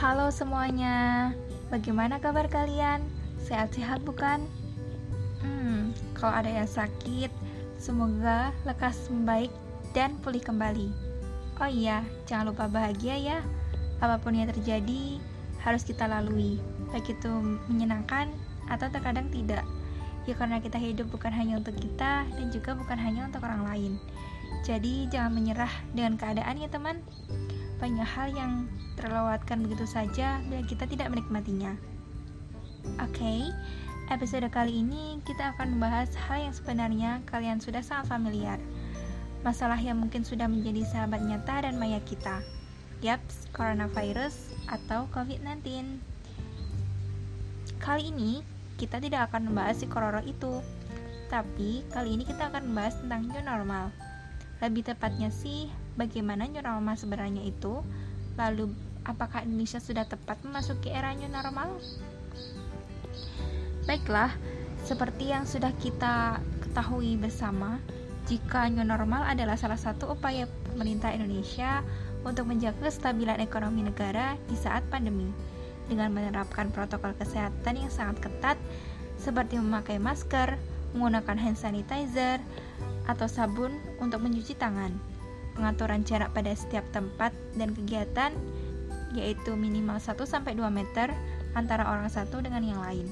Halo semuanya, bagaimana kabar kalian? Sehat-sehat bukan? Hmm, kalau ada yang sakit, semoga lekas membaik dan pulih kembali. Oh iya, jangan lupa bahagia ya. Apa pun yang terjadi, harus kita lalui, baik itu menyenangkan atau terkadang tidak. Ya karena kita hidup bukan hanya untuk kita dan juga bukan hanya untuk orang lain. Jadi jangan menyerah dengan keadaan ya teman. Banyak hal yang terlewatkan begitu saja bila kita tidak menikmatinya. Oke, okay, episode kali ini kita akan membahas hal yang sebenarnya kalian sudah sangat familiar. Masalah yang mungkin sudah menjadi sahabat nyata dan maya kita. Yaps, coronavirus atau COVID-19. Kali ini kita tidak akan membahas si kororo itu, tapi kali ini kita akan membahas tentang new normal. Lebih tepatnya sih, bagaimana new normal sebenarnya itu? Lalu, apakah Indonesia sudah tepat memasuki era new normal? Baiklah, seperti yang sudah kita ketahui bersama, jika new normal adalah salah satu upaya pemerintah Indonesia untuk menjaga kestabilan ekonomi negara di saat pandemi dengan menerapkan protokol kesehatan yang sangat ketat seperti memakai masker, menggunakan hand sanitizer, atau sabun untuk mencuci tangan. Pengaturan jarak pada setiap tempat dan kegiatan yaitu minimal 1-2 meter antara orang satu dengan yang lain.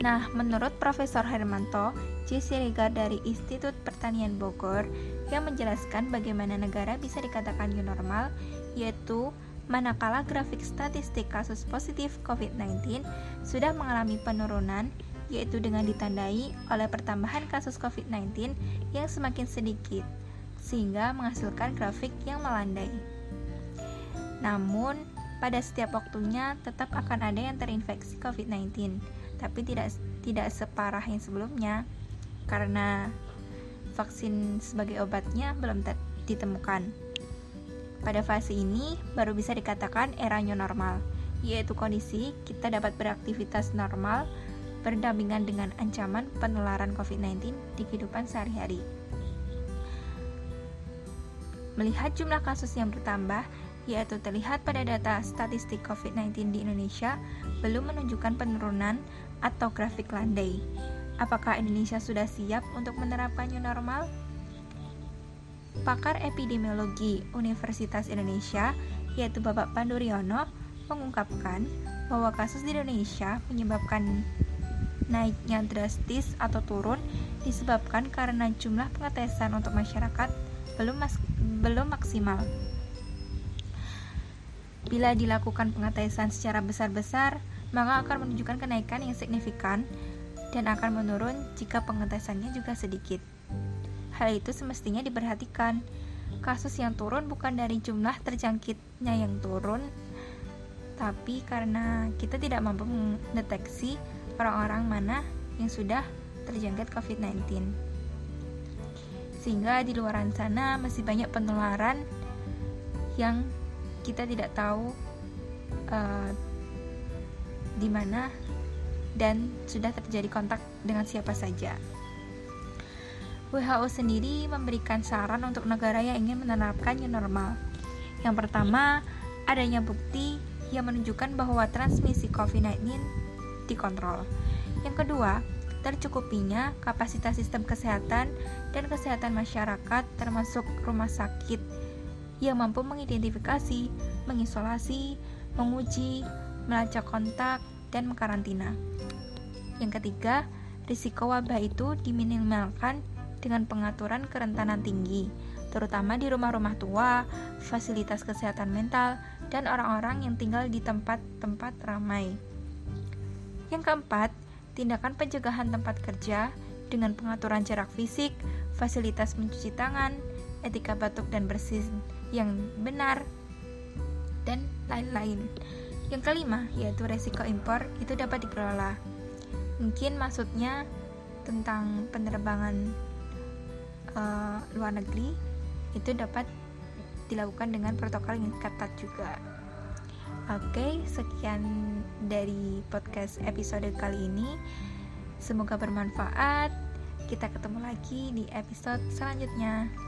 Nah, menurut Profesor Hermanto J. Siregar dari Institut Pertanian Bogor yang menjelaskan bagaimana negara bisa dikatakan new normal, yaitu manakala grafik statistik kasus positif COVID-19 sudah mengalami penurunan yaitu dengan ditandai oleh pertambahan kasus COVID-19 yang semakin sedikit, sehingga menghasilkan grafik yang melandai. Namun, pada setiap waktunya tetap akan ada yang terinfeksi COVID-19, tapi tidak tidak separah yang sebelumnya karena vaksin sebagai obatnya belum ditemukan. Pada fase ini baru bisa dikatakan era new normal, yaitu kondisi kita dapat beraktivitas normal berdampingan dengan ancaman penularan COVID-19 di kehidupan sehari-hari. Melihat jumlah kasus yang bertambah, yaitu terlihat pada data statistik COVID-19 di Indonesia, belum menunjukkan penurunan atau grafik landai. Apakah Indonesia sudah siap untuk menerapkan new normal? Pakar epidemiologi Universitas Indonesia, yaitu Bapak Panduryono, mengungkapkan bahwa kasus di Indonesia menyebabkan naiknya drastis atau turun disebabkan karena jumlah pengetesan untuk masyarakat belum mas belum maksimal. Bila dilakukan pengetesan secara besar-besar, maka akan menunjukkan kenaikan yang signifikan dan akan menurun jika pengetesannya juga sedikit. Hal itu semestinya diperhatikan. Kasus yang turun bukan dari jumlah terjangkitnya yang turun, tapi karena kita tidak mampu mendeteksi orang-orang mana yang sudah terjangkit COVID-19. Sehingga di luar sana masih banyak penularan yang kita tidak tahu uh, di mana dan sudah terjadi kontak dengan siapa saja. WHO sendiri memberikan saran untuk negara yang ingin menerapkan new normal. Yang pertama, adanya bukti yang menunjukkan bahwa transmisi COVID-19 dikontrol. Yang kedua, tercukupinya kapasitas sistem kesehatan dan kesehatan masyarakat termasuk rumah sakit yang mampu mengidentifikasi, mengisolasi, menguji, melacak kontak, dan mengkarantina. Yang ketiga, risiko wabah itu diminimalkan dengan pengaturan kerentanan tinggi, terutama di rumah-rumah tua, fasilitas kesehatan mental, dan orang-orang yang tinggal di tempat-tempat ramai. Yang keempat, tindakan pencegahan tempat kerja dengan pengaturan jarak fisik, fasilitas mencuci tangan, etika batuk dan bersih yang benar, dan lain-lain. Yang kelima, yaitu resiko impor itu dapat dikelola. Mungkin maksudnya tentang penerbangan uh, luar negeri itu dapat dilakukan dengan protokol yang ketat juga. Oke, sekian dari podcast episode kali ini. Semoga bermanfaat. Kita ketemu lagi di episode selanjutnya.